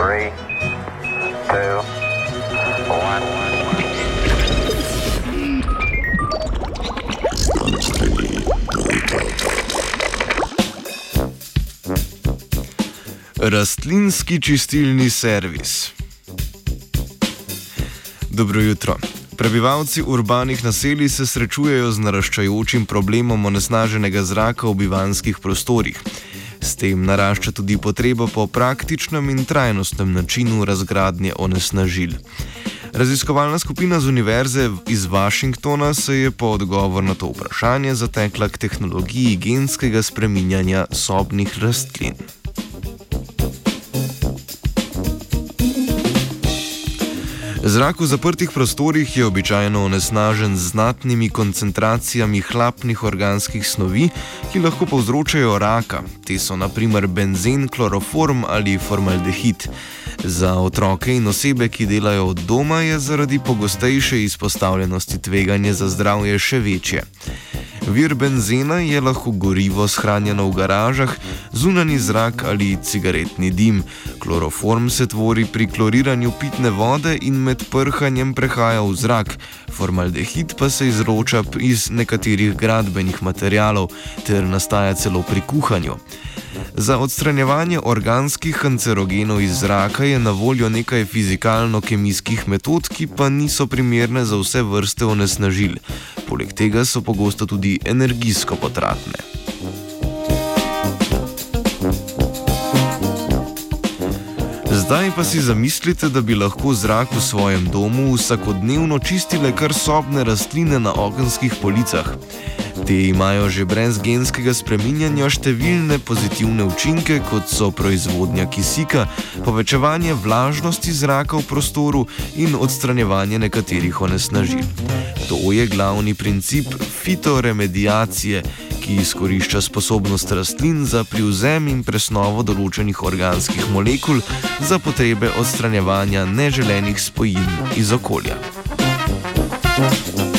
Three, two. Rastlinski čistilni servis. Dobro jutro. Prebivalci urbanih naselij se srečujejo z naraščajočim problemom onesnaženega zraka v bivanskih prostorih. S tem narašča tudi potreba po praktičnem in trajnostnem načinu razgradnje onesnažil. Raziskovalna skupina z Univerze iz Washingtona se je po odgovor na to vprašanje zatekla k tehnologiji genskega spreminjanja sobnih rastlin. Zrak v zaprtih prostorih je običajno onesnažen z znatnimi koncentracijami hlapnih organskih snovi, ki lahko povzročajo raka. Te so naprimer benzen, kloroform ali formaldehid. Za otroke in osebe, ki delajo od doma, je zaradi pogostejše izpostavljenosti tveganje za zdravje še večje. Vir benzena je lahko gorivo shranjeno v garažah, zunani zrak ali cigaretni dim. Kloroform se tvori pri kloriranju pitne vode in med prhanjem prehaja v zrak, formaldehid pa se izroča iz nekaterih gradbenih materialov ter nastaja celo pri kuhanju. Za odstranjevanje organskih kancerogenov iz zraka je na voljo nekaj fizikalno-kemijskih metod, ki pa niso primerne za vse vrste onesnažil. Poleg tega so pogosto tudi energijsko potratne. Zdaj pa si zamislite, da bi lahko zrak v svojem domu vsakodnevno čistile kar sobne rastline na okenskih policah. Te imajo že brez genskega spreminjanja številne pozitivne učinke, kot so proizvodnja kisika, povečevanje vlažnosti zraka v prostoru in odstranjevanje nekaterih onesnažil. To je glavni princip fitoremediacije, ki izkorišča sposobnost rastlin za privzem in presnovo določenih organskih molekul za potrebe odstranjevanja neželenih spojin iz okolja. Thank you.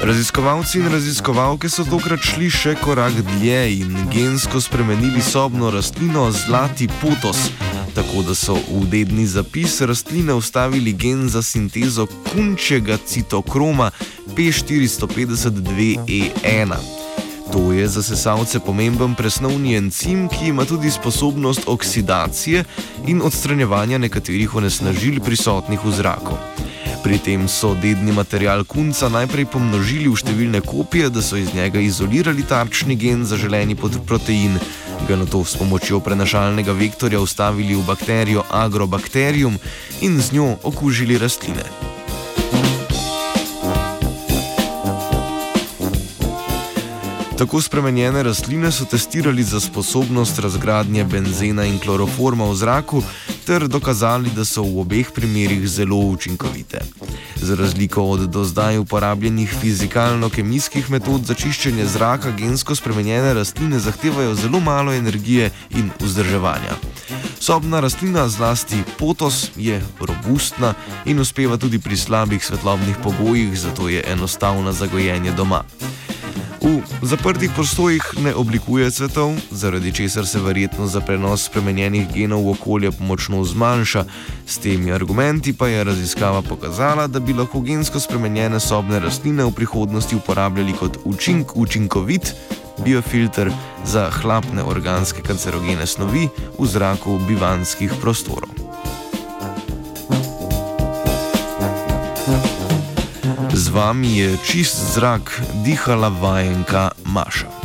Raziskovalci in raziskovalke so tokrat šli še korak dlje in gensko spremenili sobno rastlino Zlati potos, tako da so v dedni zapis rastline vstavili gen za sintezo kunčjega citokroma P452E1. To je za sesalce pomemben presnovni encim, ki ima tudi sposobnost oksidacije in odstranjevanja nekaterih onesnažil prisotnih v zraku. Pri tem so dedni material kunca najprej pomnožili v številne kopije, da so iz njega izolirali tarčni gen za želeni protein, ga na to s pomočjo prenašalnega vektorja ustavili v bakterijo Agrobacterium in z njo okužili rastline. Tako spremenjene rastline so testirali za sposobnost razgradnje benzena in kloroforma v zraku, ter dokazali, da so v obeh primerih zelo učinkovite. Za razliko od do zdaj uporabljenih fizikalno-kemijskih metod za čiščenje zraka, gensko spremenjene rastline zahtevajo zelo malo energije in vzdrževanja. Sobna rastlina, zlasti potos, je robustna in uspeva tudi pri slabih svetlobnih pogojih, zato je enostavna za gojenje doma. V zaprtih prostorih ne oblikuje cvetov, zaradi česar se verjetno za prenos spremenjenih genov v okolje močno zmanjša. S temi argumenti pa je raziskava pokazala, da bi lahko gensko spremenjene sobne rastline v prihodnosti uporabljali kot učink, učinkovit biofilter za hlapne organske kancerogene snovi v zraku bivanskih prostorov. Z vami je čist zrak dihala vajenka Maša.